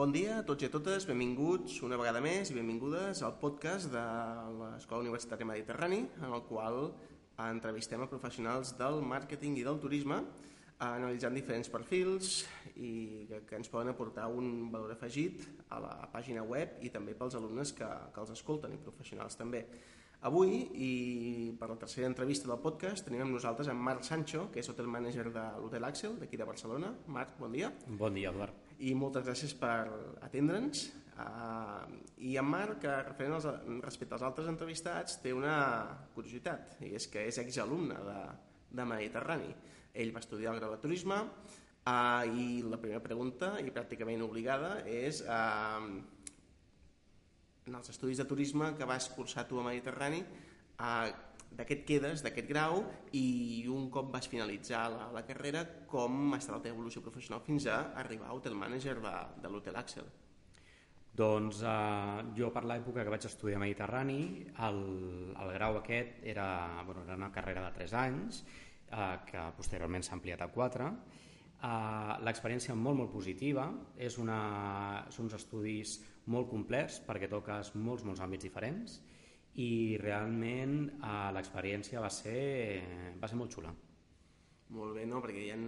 Bon dia a tots i a totes, benvinguts una vegada més i benvingudes al podcast de l'Escola Universitària Mediterrani, en el qual entrevistem a professionals del màrqueting i del turisme, analitzant diferents perfils i que, ens poden aportar un valor afegit a la pàgina web i també pels alumnes que, que els escolten i professionals també. Avui, i per la tercera entrevista del podcast, tenim amb nosaltres en Marc Sancho, que és hotel manager de l'Hotel Axel, d'aquí de Barcelona. Marc, bon dia. Bon dia, Eduard. I moltes gràcies per atendre'ns. Uh, I en Marc, referent als, respecte als altres entrevistats, té una curiositat, i és que és exalumne de, de Mediterrani. Ell va estudiar el grau de turisme uh, i la primera pregunta, i pràcticament obligada, és... Uh, en els estudis de turisme que vas cursar tu a Mediterrani, eh, d'aquest quedes, d'aquest grau, i un cop vas finalitzar la, la carrera, com ha estat la teva evolució professional fins a arribar a hotel manager de, de l'Hotel Axel? Doncs eh, jo per l'època que vaig estudiar a Mediterrani, el, el grau aquest era, bueno, era una carrera de 3 anys, eh, que posteriorment s'ha ampliat a 4, Uh, L'experiència molt, molt positiva, és una, són uns estudis molt complets perquè toques molts, molts àmbits diferents i realment uh, l'experiència va, ser, va ser molt xula. Molt bé, no? perquè hi ha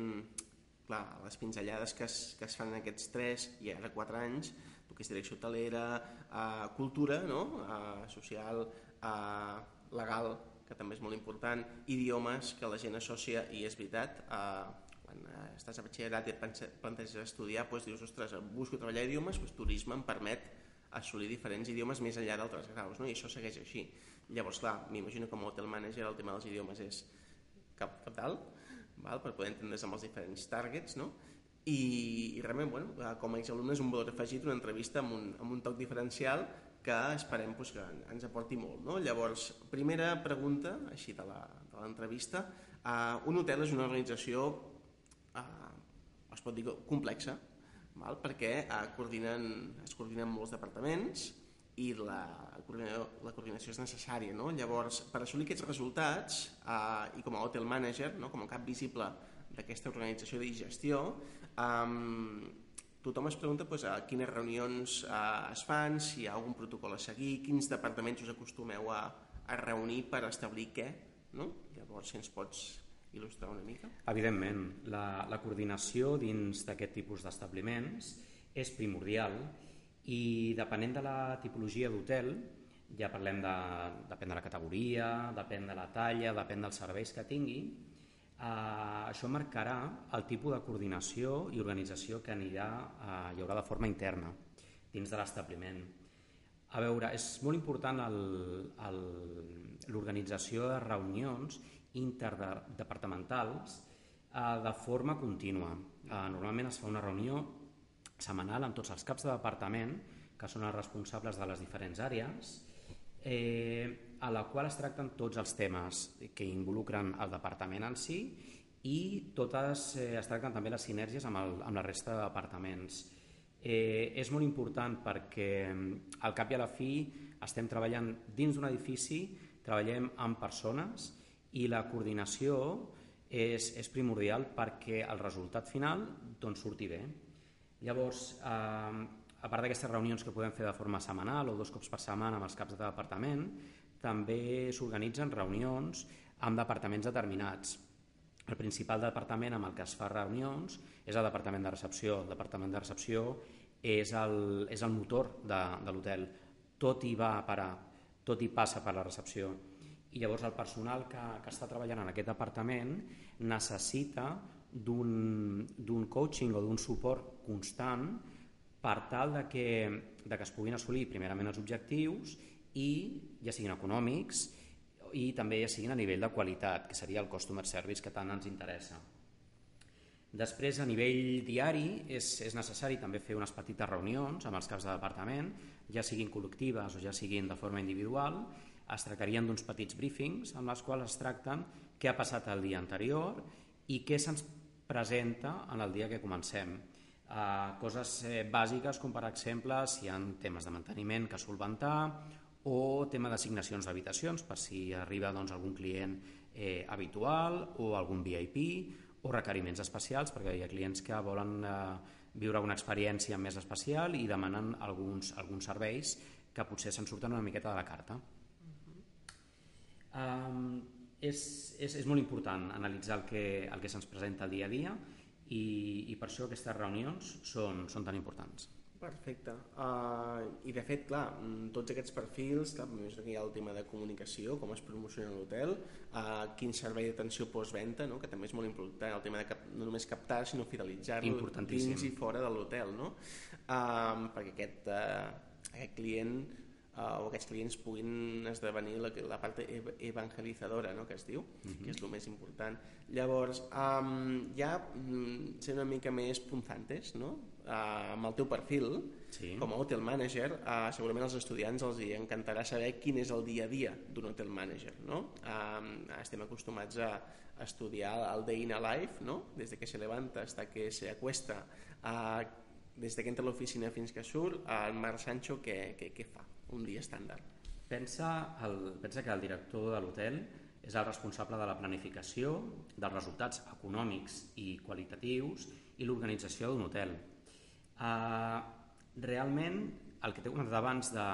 clar, les pinzellades que es, que es fan en aquests 3 i ara 4 anys, el que és direcció hotelera, uh, cultura, no? uh, social, uh, legal, que també és molt important, idiomes que la gent associa, i és veritat, uh, quan eh, estàs a batxillerat i et planteges estudiar, doncs dius, ostres, busco treballar idiomes, doncs turisme em permet assolir diferents idiomes més enllà d'altres graus, no? i això segueix així. Llavors, clar, m'imagino que com a hotel manager el tema dels idiomes és cap, cap dalt, val? per poder entendre's amb els diferents targets, no? I, i realment, bueno, eh, com a exalumne és un valor afegit, una entrevista amb un, amb un toc diferencial que esperem pues, que ens aporti molt. No? Llavors, primera pregunta, així de l'entrevista, uh, un hotel és una organització eh, es pot dir complexa, val? perquè eh, coordinen, es coordinen molts departaments i la la coordinació és necessària. No? Llavors, per assolir aquests resultats, eh, i com a hotel manager, no? com a cap visible d'aquesta organització de gestió, eh, tothom es pregunta pues, a quines reunions eh, es fan, si hi ha algun protocol a seguir, quins departaments us acostumeu a, a reunir per establir què. No? Llavors, si ens pots il·lustrar una mica? Evidentment, la, la coordinació dins d'aquest tipus d'establiments és primordial i depenent de la tipologia d'hotel, ja parlem de, depèn de la categoria, depèn de la talla, depèn dels serveis que tingui, eh, això marcarà el tipus de coordinació i organització que anirà, eh, hi haurà de forma interna dins de l'establiment. A veure, és molt important l'organització de reunions interdepartamentals eh, de forma contínua. Eh, normalment es fa una reunió setmanal amb tots els caps de departament, que són els responsables de les diferents àrees, eh, a la qual es tracten tots els temes que involucren el departament en si i totes eh, es tracten també les sinergies amb, el, amb la resta de departaments. Eh, és molt important perquè al cap i a la fi estem treballant dins d'un edifici, treballem amb persones i la coordinació és, és primordial perquè el resultat final doncs, surti bé. Llavors, eh, a part d'aquestes reunions que podem fer de forma setmanal o dos cops per setmana amb els caps de departament, també s'organitzen reunions amb departaments determinats. El principal departament amb el que es fa reunions és el departament de recepció. El departament de recepció és el, és el motor de, de l'hotel. Tot hi va a parar, tot hi passa per la recepció i llavors el personal que, que està treballant en aquest departament necessita d'un coaching o d'un suport constant per tal de que, de que es puguin assolir primerament els objectius i ja siguin econòmics i també ja siguin a nivell de qualitat, que seria el customer service que tant ens interessa. Després, a nivell diari, és, és necessari també fer unes petites reunions amb els caps de departament, ja siguin col·lectives o ja siguin de forma individual, es tractarien d'uns petits briefings en els quals es tracten què ha passat el dia anterior i què se'ns presenta en el dia que comencem. Uh, coses eh, bàsiques com per exemple si hi ha temes de manteniment que solventar o tema d'assignacions d'habitacions per si arriba doncs, algun client eh, habitual o algun VIP o requeriments especials perquè hi ha clients que volen eh, viure una experiència més especial i demanen alguns, alguns serveis que potser se'n surten una miqueta de la carta. Um, és, és, és molt important analitzar el que, el que se'ns presenta el dia a dia i, i per això aquestes reunions són, són tan importants. Perfecte. Uh, I de fet, clar, mm, tots aquests perfils, clar, més que hi ha el tema de comunicació, com es promociona l'hotel, uh, quin servei d'atenció postventa, no? que també és molt important, el tema de cap, no només captar, sinó fidelitzar-lo dins i fora de l'hotel, no? Uh, perquè aquest, uh, aquest client o aquests clients puguin esdevenir la, la part evangelitzadora no, que es diu, uh -huh. que és el més important. Llavors, um, ja um, ser una mica més punzantes, no? uh, amb el teu perfil, sí. com a hotel manager, uh, segurament als estudiants els hi encantarà saber quin és el dia a dia d'un hotel manager. No? Uh, estem acostumats a, estudiar el day in a life, no? des de que se levanta hasta que se acuesta, uh, des que entra a l'oficina fins que surt, el Marc Sancho què, què, què fa? Un dia estàndard. Pensa, el, pensa que el director de l'hotel és el responsable de la planificació, dels resultats econòmics i qualitatius i l'organització d'un hotel. Uh, realment, el que t'he comentat abans de,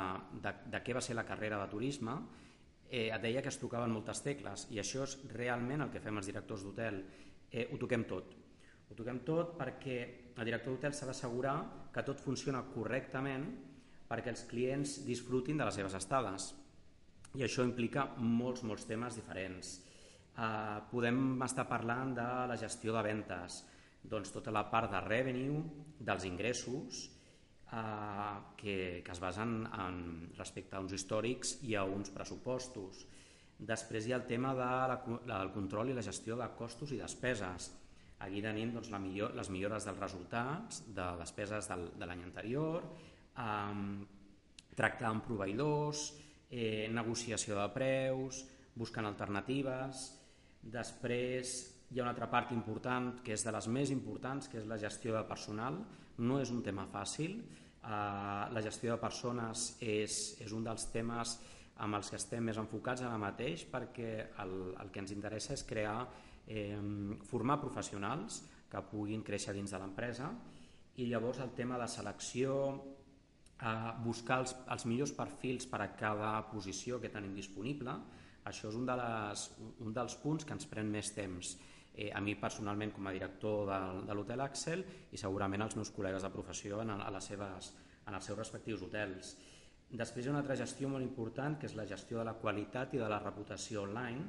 de, de què va ser la carrera de turisme, eh, et deia que es tocaven moltes tecles i això és realment el que fem els directors d'hotel. Eh, ho toquem tot. Ho toquem tot perquè el director d'hotel s'ha d'assegurar que tot funciona correctament perquè els clients disfrutin de les seves estades. I això implica molts, molts temes diferents. Uh, podem estar parlant de la gestió de ventes, doncs tota la part de revenue, dels ingressos, uh, que, que es basen en, respecte a uns històrics i a uns pressupostos. Després hi ha el tema de la, del control i la gestió de costos i despeses. Aquí tenim doncs, la millor, les millores dels resultats, de despeses del, de l'any anterior, eh, tractar amb proveïdors, eh, negociació de preus, buscant alternatives. Després hi ha una altra part important que és de les més importants, que és la gestió de personal. No és un tema fàcil. Eh, la gestió de persones és, és un dels temes amb els que estem més enfocats ara mateix perquè el, el que ens interessa és crear, eh, formar professionals que puguin créixer dins de l'empresa i llavors el tema de selecció, a buscar els, els millors perfils per a cada posició que tenim disponible. Això és un, de les, un dels punts que ens pren més temps. Eh, a mi personalment com a director de, de l'hotel Axel i segurament als meus col·legues de professió en, a les seves, en els seus respectius hotels. Després hi ha una altra gestió molt important que és la gestió de la qualitat i de la reputació online,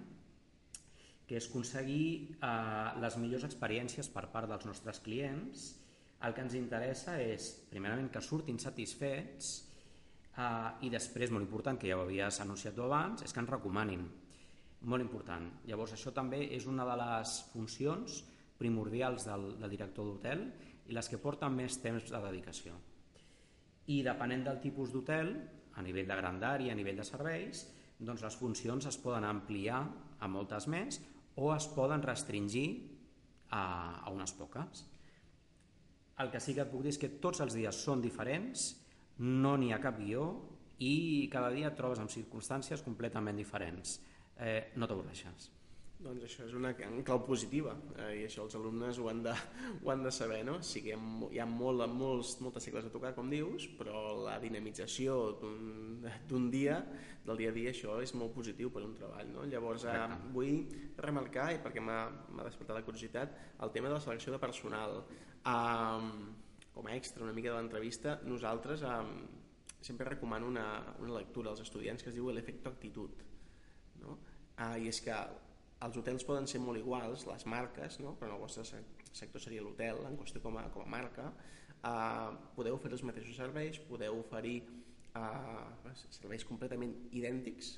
que és aconseguir eh, les millors experiències per part dels nostres clients el que ens interessa és, primerament, que surtin satisfets eh, i després, molt important, que ja ho havies anunciat tu abans, és que ens recomanin. Molt important. Llavors, això també és una de les funcions primordials del, del director d'hotel i les que porten més temps de dedicació. I depenent del tipus d'hotel, a nivell de grandària, a nivell de serveis, doncs les funcions es poden ampliar a moltes més o es poden restringir a, a unes poques. El que sí que et puc dir és que tots els dies són diferents, no n'hi ha cap guió i cada dia et trobes en circumstàncies completament diferents. Eh, no t'avorreixes. Doncs això és una clau positiva eh, i això els alumnes ho han de, ho han de saber. No? Sí que hi ha molt, molts, moltes segles a tocar, com dius, però la dinamització d'un dia, del dia a dia, això és molt positiu per un treball. No? Llavors eh, vull remarcar, i perquè m'ha despertat la curiositat, el tema de la selecció de personal. Um, com a extra una mica de l'entrevista, nosaltres um, sempre recomano una, una lectura als estudiants que es diu l'efecte actitud. No? Uh, I és que els hotels poden ser molt iguals, les marques, no? però en el vostre sector seria l'hotel, en qüestió com a, com a marca, uh, podeu oferir els mateixos serveis, podeu oferir uh, serveis completament idèntics,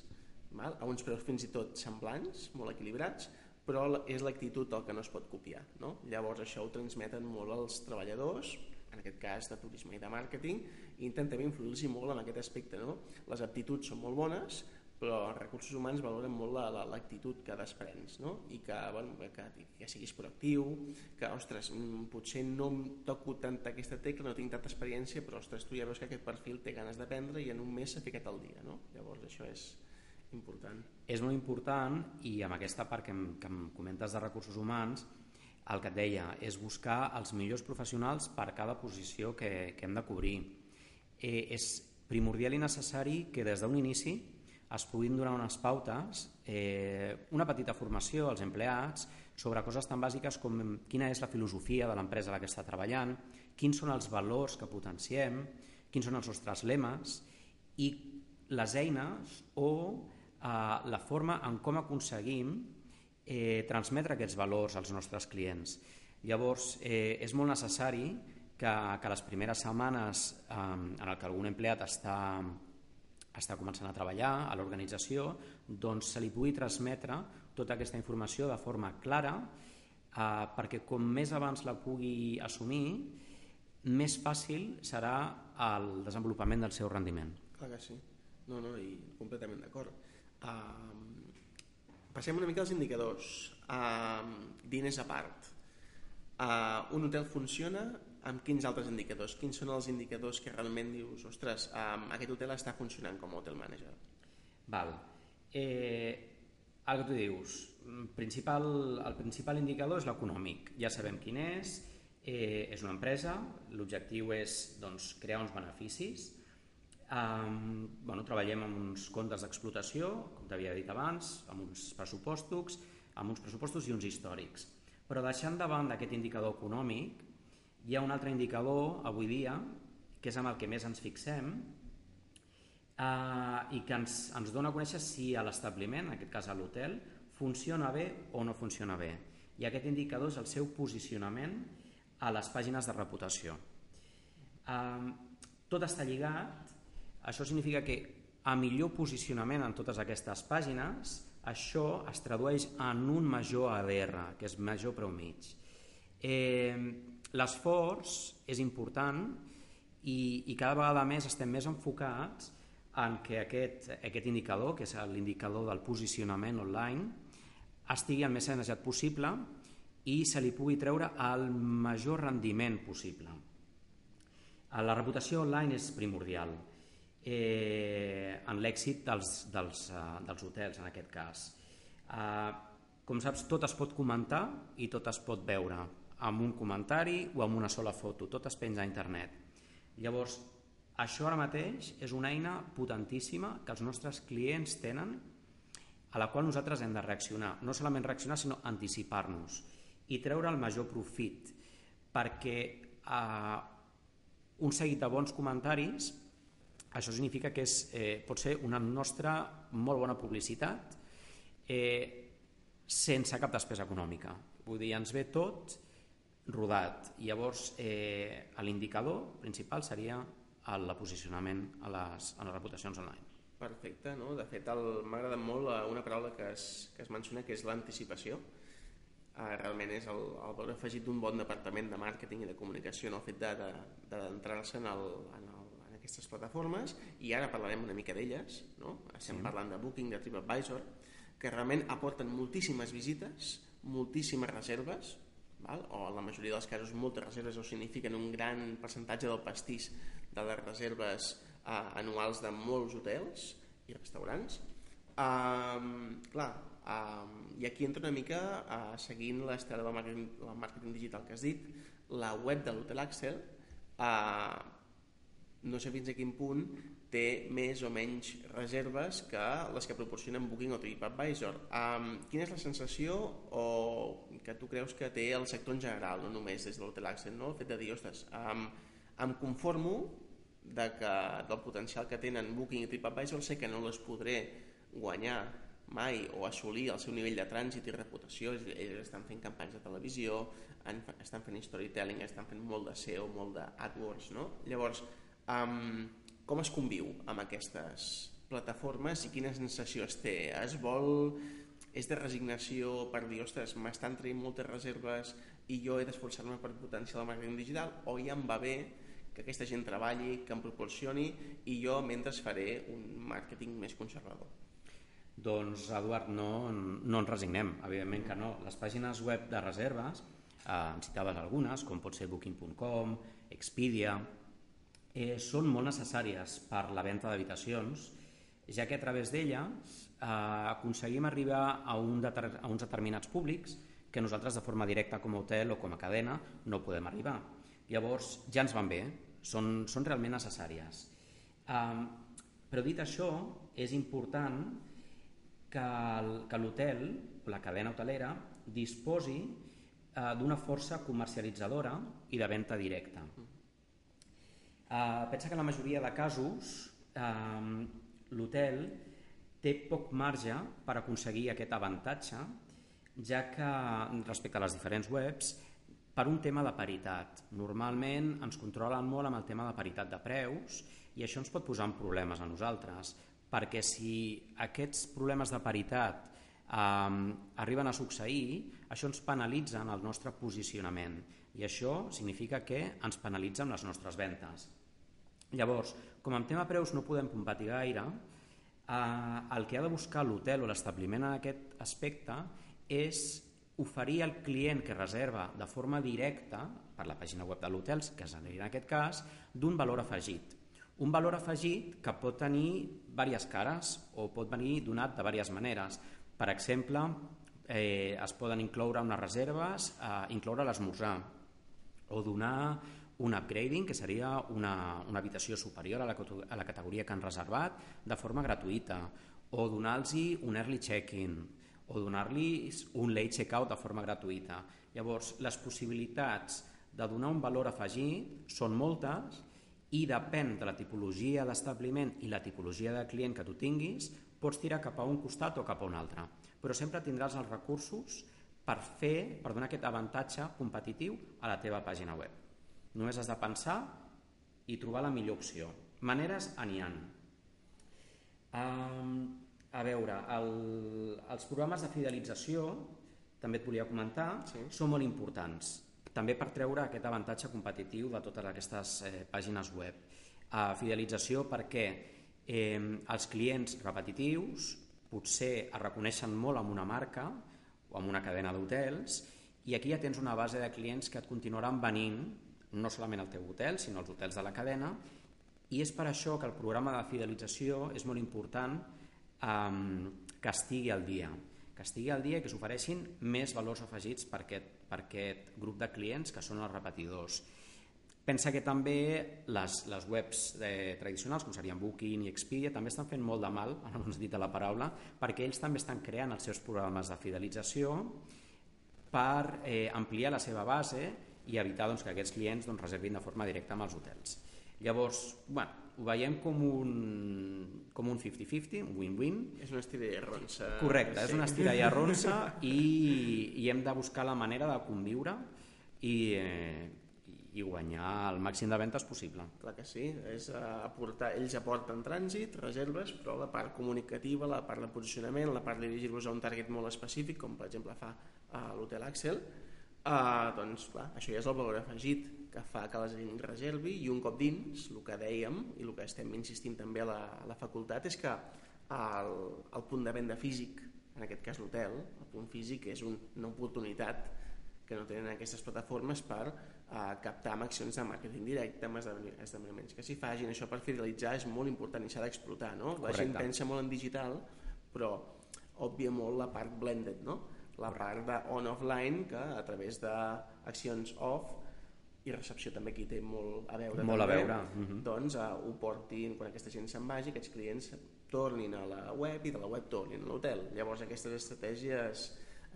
val? a uns preus fins i tot semblants, molt equilibrats, però és l'actitud el que no es pot copiar. No? Llavors això ho transmeten molt els treballadors, en aquest cas de turisme i de màrqueting, i intentem influir-los molt en aquest aspecte. No? Les aptituds són molt bones, però els recursos humans valoren molt l'actitud la, la, que desprens no? i que, bueno, que, que siguis proactiu, que ostres, mm, potser no toco tanta aquesta tecla, no tinc tanta experiència, però ostres, tu ja veus que aquest perfil té ganes d'aprendre i en un mes s'ha ficat al dia. No? Llavors això és, important. És molt important i amb aquesta part que em, que em comentes de recursos humans el que et deia, és buscar els millors professionals per cada posició que, que hem de cobrir. Eh, és primordial i necessari que des d'un inici es puguin donar unes pautes, eh, una petita formació als empleats sobre coses tan bàsiques com quina és la filosofia de l'empresa a la que està treballant, quins són els valors que potenciem, quins són els nostres lemes i les eines o eh, la forma en com aconseguim eh, transmetre aquests valors als nostres clients. Llavors, eh, és molt necessari que, que les primeres setmanes eh, en el algun empleat està, està començant a treballar a l'organització, doncs se li pugui transmetre tota aquesta informació de forma clara eh, perquè com més abans la pugui assumir, més fàcil serà el desenvolupament del seu rendiment. Clar que sí. No, no, i completament d'acord. Uh, passem una mica als indicadors. Uh, diners a part. Uh, un hotel funciona amb quins altres indicadors? Quins són els indicadors que realment dius, ostres, um, aquest hotel està funcionant com a hotel manager? Val. Eh, el que tu dius, principal, el principal indicador és l'econòmic. Ja sabem quin és, eh, és una empresa, l'objectiu és doncs, crear uns beneficis, Um, bueno, treballem amb uns comptes d'explotació, com t'havia dit abans, amb uns pressupostos, amb uns pressupostos i uns històrics. Però deixant davant d'aquest indicador econòmic, hi ha un altre indicador avui dia, que és amb el que més ens fixem, uh, i que ens, ens dona a conèixer si a l'establiment, en aquest cas a l'hotel, funciona bé o no funciona bé. I aquest indicador és el seu posicionament a les pàgines de reputació. Uh, tot està lligat això significa que a millor posicionament en totes aquestes pàgines, això es tradueix en un major ADR, que és major preu mig. Eh, L'esforç és important i, i cada vegada més estem més enfocats en que aquest, aquest indicador, que és l'indicador del posicionament online, estigui el més sanejat possible i se li pugui treure el major rendiment possible. La reputació online és primordial eh, en l'èxit dels, dels, uh, dels hotels, en aquest cas. Uh, com saps, tot es pot comentar i tot es pot veure amb un comentari o amb una sola foto, tot es penja a internet. Llavors, això ara mateix és una eina potentíssima que els nostres clients tenen a la qual nosaltres hem de reaccionar. No solament reaccionar, sinó anticipar-nos i treure el major profit perquè eh, un seguit de bons comentaris això significa que és, eh, pot ser una nostra molt bona publicitat eh, sense cap despesa econòmica. Vull dir, ens ve tot rodat. Llavors, eh, l'indicador principal seria el posicionament a les, a les reputacions online. Perfecte, no? De fet, m'ha agradat molt eh, una paraula que es, que es menciona, que és l'anticipació. Uh, realment és el, el valor afegit d'un bon departament de màrqueting i de comunicació en el fet d'entrar-se de, de, en, el, en el aquestes plataformes i ara parlarem una mica d'elles no? estem sí. parlant de Booking, de TripAdvisor que realment aporten moltíssimes visites moltíssimes reserves val? o en la majoria dels casos moltes reserves o signifiquen un gran percentatge del pastís de les reserves eh, anuals de molts hotels i restaurants um, clar, um, i aquí entra una mica uh, seguint l'estel del màrqueting, del màrqueting digital que has dit la web de l'Hotel Axel uh, no sé fins a quin punt té més o menys reserves que les que proporcionen Booking o TripAdvisor. Um, quina és la sensació o que tu creus que té el sector en general, no només des de l'Hotel Accent, no? el fet de dir, ostres, um, em conformo de que, del potencial que tenen Booking i TripAdvisor, sé que no les podré guanyar mai o assolir el seu nivell de trànsit i reputació, ells estan fent campanyes de televisió, estan fent storytelling, estan fent molt de SEO, molt d'AdWords, no? Llavors, Um, com es conviu amb aquestes plataformes i quina sensació es té? Es vol... És de resignació per dir, ostres, m'estan traient moltes reserves i jo he d'esforçar-me per potenciar el màrqueting digital o ja em va bé que aquesta gent treballi, que em proporcioni i jo mentre faré un màrqueting més conservador? Doncs, Eduard, no, no ens resignem, evidentment que no. Les pàgines web de reserves, eh, en citaves algunes, com pot ser booking.com, Expedia, eh, són molt necessàries per la venda d'habitacions, ja que a través d'elles eh, aconseguim arribar a, un a uns determinats públics que nosaltres de forma directa com a hotel o com a cadena no podem arribar. Llavors ja ens van bé, són, són realment necessàries. Um, però dit això, és important que l'hotel, la cadena hotelera, disposi uh, d'una força comercialitzadora i de venda directa. Uh, pensa que en la majoria de casos uh, l'hotel té poc marge per aconseguir aquest avantatge, ja que respecte a les diferents webs per un tema de paritat. Normalment ens controlen molt amb el tema de paritat de preus i això ens pot posar en problemes a nosaltres, perquè si aquests problemes de paritat eh, arriben a succeir, això ens penalitza en el nostre posicionament i això significa que ens penalitza amb les nostres ventes. Llavors, com en tema preus no podem competir gaire, eh, el que ha de buscar l'hotel o l'establiment en aquest aspecte és oferir al client que reserva de forma directa per la pàgina web de l'hotel, que és en aquest cas, d'un valor afegit. Un valor afegit que pot tenir diverses cares o pot venir donat de diverses maneres. Per exemple, eh, es poden incloure unes reserves, eh, incloure l'esmorzar o donar un upgrading, que seria una, una habitació superior a la, a la categoria que han reservat, de forma gratuïta, o donar-los un early check-in, o donar-li un late checkout de forma gratuïta. Llavors, les possibilitats de donar un valor afegit són moltes i depèn de la tipologia d'establiment i la tipologia de client que tu tinguis, pots tirar cap a un costat o cap a un altre. Però sempre tindràs els recursos per fer, per donar aquest avantatge competitiu a la teva pàgina web. Només has de pensar i trobar la millor opció. Maneres n'hi ha. Um, a veure, el, els programes de fidelització, també et volia comentar, sí. són molt importants, també per treure aquest avantatge competitiu de totes aquestes eh, pàgines web. Uh, fidelització perquè eh, els clients repetitius potser es reconeixen molt amb una marca o amb una cadena d'hotels i aquí ja tens una base de clients que et continuaran venint no solament al teu hotel, sinó als hotels de la cadena i és per això que el programa de fidelització és molt important um, que estigui al dia que estigui al dia i que s'ofereixin més valors afegits per aquest, per aquest grup de clients que són els repetidors. Pensa que també les, les webs eh, tradicionals, com serien Booking i Expedia, també estan fent molt de mal, ara no dit la paraula, perquè ells també estan creant els seus programes de fidelització per eh, ampliar la seva base i evitar doncs, que aquests clients doncs, reservin de forma directa amb els hotels. Llavors, bueno, ho veiem com un com un 50-50, un win-win. És una estira i arronsa. Correcte, sí. és una estira i arronsa i, i hem de buscar la manera de conviure i, eh, i guanyar el màxim de ventes possible. Clar que sí, és aportar, ells aporten trànsit, reserves, però la part comunicativa, la part de posicionament, la part de dirigir-vos a un target molt específic, com per exemple fa a l'Hotel Axel, Uh, doncs clar, això ja és el valor afegit que fa que la gent reservi i un cop dins, el que dèiem i el que estem insistint també a la, a la facultat és que el, el punt de venda físic, en aquest cas l'hotel, el punt físic és un, una oportunitat que no tenen aquestes plataformes per uh, captar amb accions de màrqueting directe, amb esdeveniments que s'hi fagin. Això per fidelitzar és molt important i s'ha d'explotar. No? La Correcte. gent pensa molt en digital, però òbvia molt la part blended, no? La part de on-offline que a través d'accions off i recepció també aquí té molt a veure molt també, a veure uh -huh. doncs uh, ho portin quan aquesta gent se'n vagi aquests clients tornin a la web i de la web tornin a l'hotel. Llavors aquestes estratègies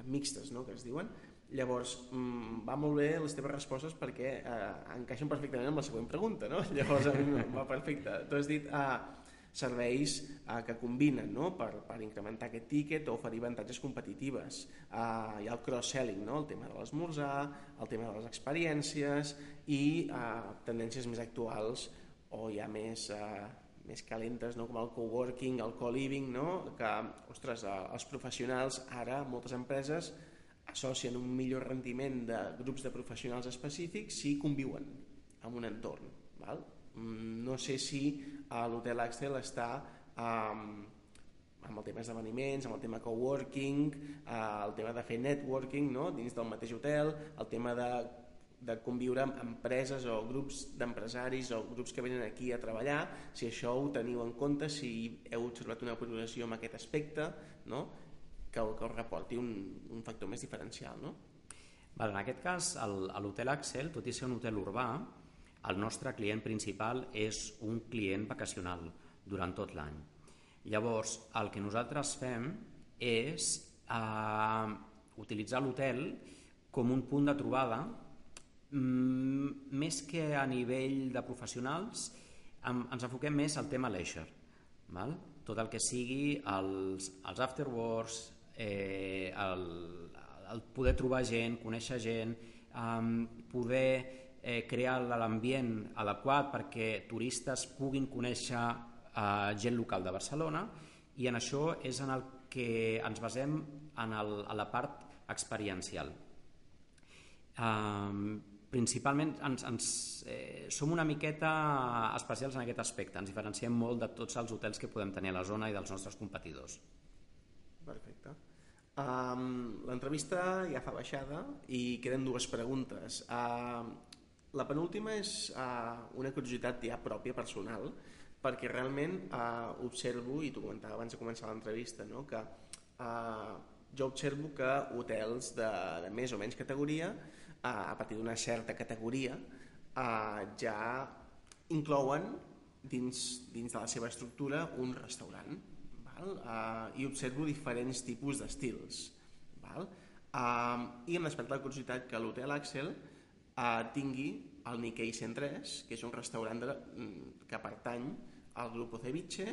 mixtes no, que es diuen. Llavors mm, va molt bé les teves respostes perquè eh, encaixen perfectament amb la següent pregunta no? llavors a mi va perfecte. Tu has dit uh, serveis eh, que combinen no? per, per incrementar aquest tiquet o oferir avantatges competitives. Eh, hi ha el cross-selling, no? el tema de l'esmorzar, el tema de les experiències i eh, tendències més actuals o ja més, eh, més calentes, no? com el coworking, el co-living, no? que ostres, eh, els professionals ara, moltes empreses, associen un millor rendiment de grups de professionals específics si conviuen en un entorn. Val? Mm, no sé si uh, l'Hotel Axel està um, amb el tema d'esdeveniments, amb el tema coworking, uh, el tema de fer networking no? dins del mateix hotel, el tema de, de conviure amb empreses o grups d'empresaris o grups que venen aquí a treballar, si això ho teniu en compte, si heu observat una progressió en aquest aspecte, no? que, que us reporti un, un factor més diferencial, no? Val, en aquest cas, l'hotel Axel, tot i ser un hotel urbà, el nostre client principal és un client vacacional durant tot l'any. Llavors, el que nosaltres fem és eh, utilitzar l'hotel com un punt de trobada mm, més que a nivell de professionals ens enfoquem més al tema leisure val? tot el que sigui els, els afterworks eh, el, el poder trobar gent, conèixer gent um, poder eh, crear l'ambient adequat perquè turistes puguin conèixer eh, gent local de Barcelona i en això és en el que ens basem en, el, en la part experiencial. Um, principalment ens, ens, eh, som una miqueta especials en aquest aspecte, ens diferenciem molt de tots els hotels que podem tenir a la zona i dels nostres competidors. Perfecte. Um, L'entrevista ja fa baixada i queden dues preguntes. Uh, la penúltima és uh, una curiositat ja pròpia, personal, perquè realment uh, observo, i t'ho comentava abans de començar l'entrevista, no? que uh, jo observo que hotels de, de més o menys categoria, uh, a partir d'una certa categoria, uh, ja inclouen dins, dins de la seva estructura un restaurant val? Uh, i observo diferents tipus d'estils? Uh, i em desperta la curiositat que l'hotel Axel uh, tingui el Nikkei 103 que és un restaurant de, mm, que pertany al grup Ceviche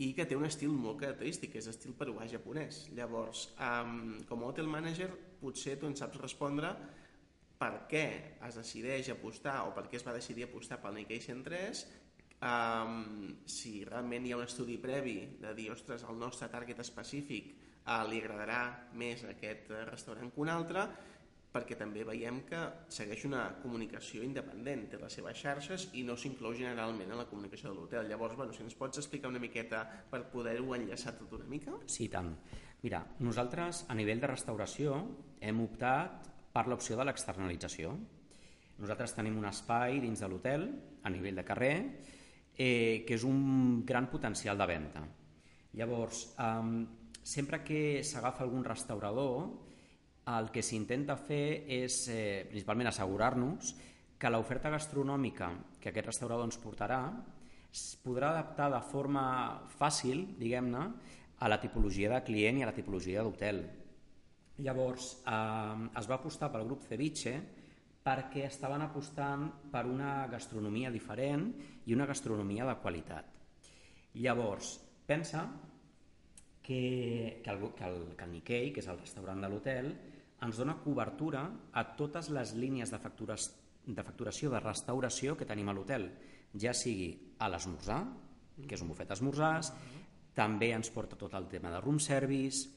i que té un estil molt característic, que és estil peruà japonès. Llavors, um, com a hotel manager, potser tu en saps respondre per què es decideix apostar o per què es va decidir apostar pel Nikkei 103, um, si realment hi ha un estudi previ de dir, ostres, el nostre target específic uh, li agradarà més aquest restaurant que un altre, perquè també veiem que segueix una comunicació independent, té les seves xarxes i no s'inclou generalment en la comunicació de l'hotel. Llavors, bueno, si ens pots explicar una miqueta per poder-ho enllaçar tot una mica? Sí, tant. Mira, nosaltres a nivell de restauració hem optat per l'opció de l'externalització. Nosaltres tenim un espai dins de l'hotel, a nivell de carrer, eh, que és un gran potencial de venda. Llavors, eh, sempre que s'agafa algun restaurador, el que s'intenta fer és eh, principalment assegurar-nos que l'oferta gastronòmica que aquest restaurador ens portarà es podrà adaptar de forma fàcil, diguem-ne, a la tipologia de client i a la tipologia d'hotel. Llavors, eh, es va apostar pel grup Ceviche perquè estaven apostant per una gastronomia diferent i una gastronomia de qualitat. Llavors, pensa que, que, el, que, el, que el Nikkei, que és el restaurant de l'hotel, ens dona cobertura a totes les línies de, factures, de facturació de restauració que tenim a l'hotel, ja sigui a l'esmorzar, que és un bufet d'esmorzars, també ens porta tot el tema de room service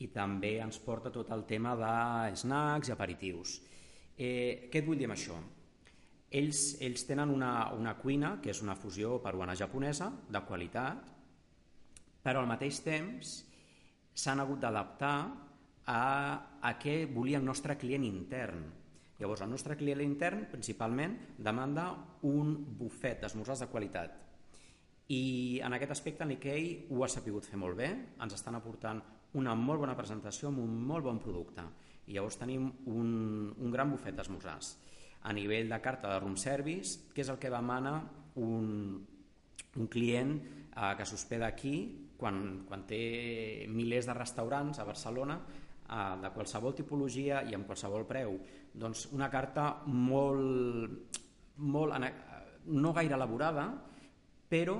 i també ens porta tot el tema de snacks i aperitius. Eh, què et vull dir amb això? Ells, ells tenen una, una cuina, que és una fusió peruana-japonesa, de qualitat, però al mateix temps s'han hagut d'adaptar a, a què volia el nostre client intern. Llavors, el nostre client intern, principalment, demanda un bufet d'esmorzars de qualitat. I en aquest aspecte l'IKEA ho ha sapigut fer molt bé, ens estan aportant una molt bona presentació amb un molt bon producte. I llavors tenim un, un gran bufet d'esmorzars. A nivell de carta de room service, que és el que demana un, un client eh, que s'hospeda aquí quan, quan té milers de restaurants a Barcelona de qualsevol tipologia i amb qualsevol preu. Doncs una carta molt, molt no gaire elaborada, però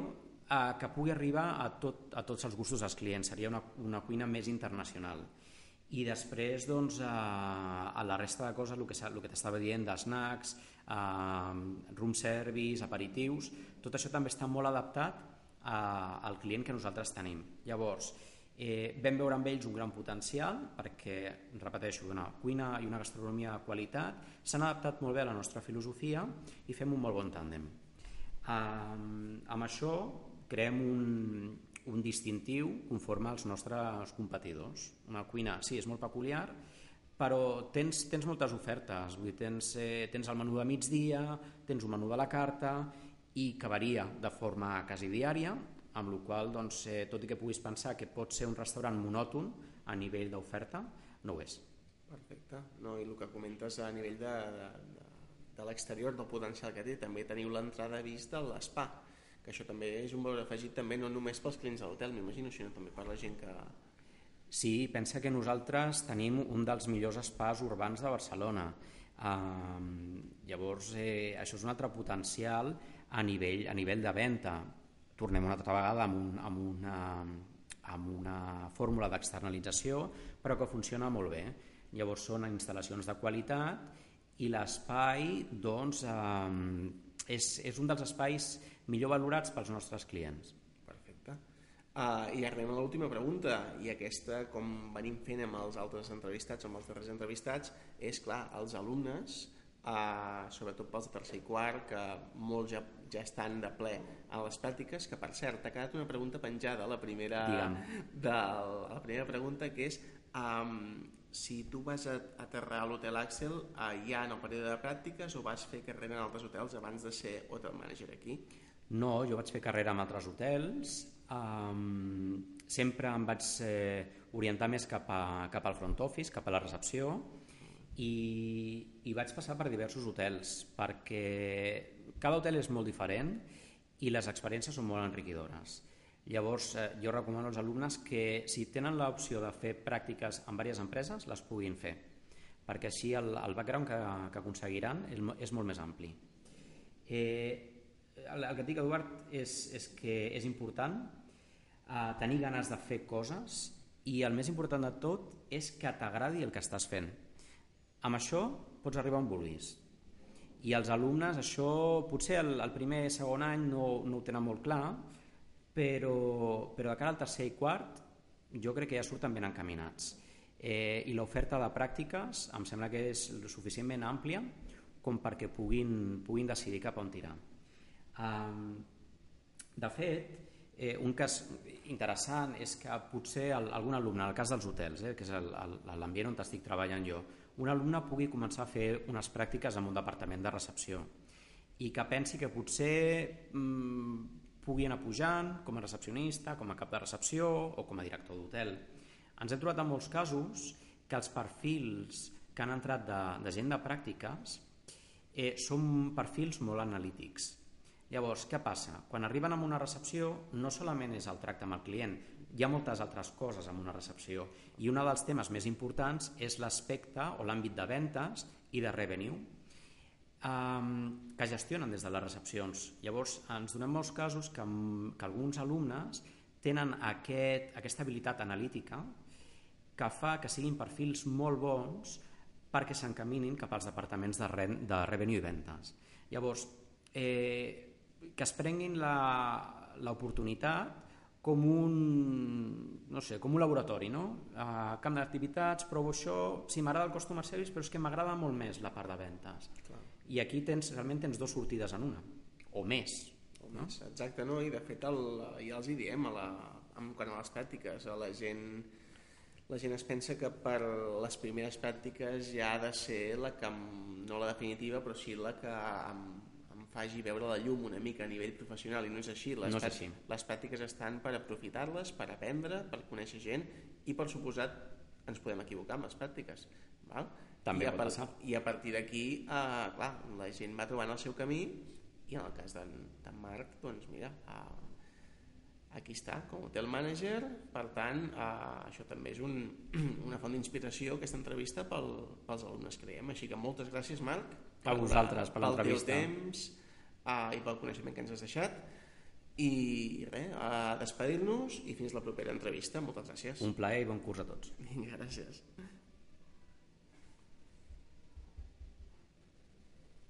eh, que pugui arribar a, tot, a tots els gustos dels clients. Seria una, una cuina més internacional. I després, doncs, a, a la resta de coses, el que, el que t'estava dient, de snacks, eh, room service, aperitius, tot això també està molt adaptat a, al client que nosaltres tenim. Llavors, Eh, vam veure amb ells un gran potencial perquè, repeteixo, una cuina i una gastronomia de qualitat s'han adaptat molt bé a la nostra filosofia i fem un molt bon tàndem. Eh, amb això creem un, un distintiu conforme als nostres competidors. Una cuina, sí, és molt peculiar, però tens, tens moltes ofertes, vull dir, tens, eh, tens el menú de migdia, tens un menú de la carta i que varia de forma quasi diària, amb la qual doncs, eh, tot i que puguis pensar que pot ser un restaurant monòton a nivell d'oferta, no ho és. Perfecte. No, I el que comentes a nivell de, de, de, de l'exterior, del potencial que té, també teniu l'entrada vista a l'espa, que això també és un valor afegit també no només pels clients de l'hotel, m'imagino, sinó també per la gent que... Sí, pensa que nosaltres tenim un dels millors espais urbans de Barcelona. Uh, llavors, eh, això és un altre potencial a nivell, a nivell de venda. Tornem una altra vegada amb, un, amb, una, amb una fórmula d'externalització, però que funciona molt bé. Llavors són instal·lacions de qualitat i l'espai doncs, eh, és, és un dels espais millor valorats pels nostres clients. Uh, I arribem a l'última pregunta, i aquesta, com venim fent amb els altres entrevistats, amb els darrers entrevistats, és, clar, els alumnes, uh, sobretot pels de tercer i quart, que molts ja, ja estan de ple a les pràctiques, que per cert, ha quedat una pregunta penjada la primera, de, a la primera pregunta, que és um, si tu vas a aterrar a l'hotel Axel uh, ja en el període de pràctiques o vas fer carrera en altres hotels abans de ser hotel manager aquí? No, jo vaig fer carrera en altres hotels, Um, sempre em vaig eh, orientar més cap, a, cap al front office, cap a la recepció i, i vaig passar per diversos hotels perquè cada hotel és molt diferent i les experiències són molt enriquidores. Llavors, eh, jo recomano als alumnes que si tenen l'opció de fer pràctiques en diverses empreses, les puguin fer, perquè així el, el background que, que aconseguiran és, és molt més ampli. Eh, el, el que et dic, Eduard, és, és que és important a tenir ganes de fer coses i el més important de tot és que t'agradi el que estàs fent. Amb això pots arribar on vulguis. I els alumnes, això potser el, el primer i segon any no, no ho tenen molt clar, però, però de cara al tercer i quart jo crec que ja surten ben encaminats. Eh, I l'oferta de pràctiques em sembla que és suficientment àmplia com perquè puguin, puguin decidir cap on tirar. Um, de fet, Eh, un cas interessant és que potser el, algun alumne, en el cas dels hotels, eh, que és l'ambient on estic treballant jo, un alumne pugui començar a fer unes pràctiques en un departament de recepció i que pensi que potser mm, pugui anar pujant com a recepcionista, com a cap de recepció o com a director d'hotel. Ens hem trobat en molts casos que els perfils que han entrat de, de gent de pràctiques eh, són perfils molt analítics Llavors, què passa? Quan arriben a una recepció, no solament és el tracte amb el client, hi ha moltes altres coses en una recepció i un dels temes més importants és l'aspecte o l'àmbit de ventes i de revenue um, que gestionen des de les recepcions. Llavors, ens donem molts casos que, que alguns alumnes tenen aquest, aquesta habilitat analítica que fa que siguin perfils molt bons perquè s'encaminin cap als departaments de, re, de revenue i ventes. Llavors, eh, que es prenguin l'oportunitat com un, no sé, com un laboratori, no? A camp d'activitats, provo això, sí, m'agrada el customer service, però és que m'agrada molt més la part de ventes. Clar. I aquí tens, realment tens dues sortides en una, o més. O no? més, exacte, no? I de fet el, ja els hi diem a la, en, quan a les pràctiques, a la gent la gent es pensa que per les primeres pràctiques ja ha de ser la que, no la definitiva, però sí la que amb, faci veure la llum una mica a nivell professional i no és així. Les, no és així. les pràctiques estan per aprofitar-les, per aprendre, per conèixer gent i per suposat ens podem equivocar amb les pràctiques. Val? També I a, passar. I a partir d'aquí, eh, clar, la gent va trobant el seu camí i en el cas d'en Marc, doncs mira, eh, aquí està, com hotel manager, per tant, eh, això també és un, una font d'inspiració, aquesta entrevista pel, pels alumnes, creiem. Així que moltes gràcies, Marc. A vosaltres, per l'entrevista. Pel teu temps, uh, i pel coneixement que ens has deixat i res, a despedir-nos i fins la propera entrevista. Moltes gràcies. Un plaer i bon curs a tots. Vinga, gràcies.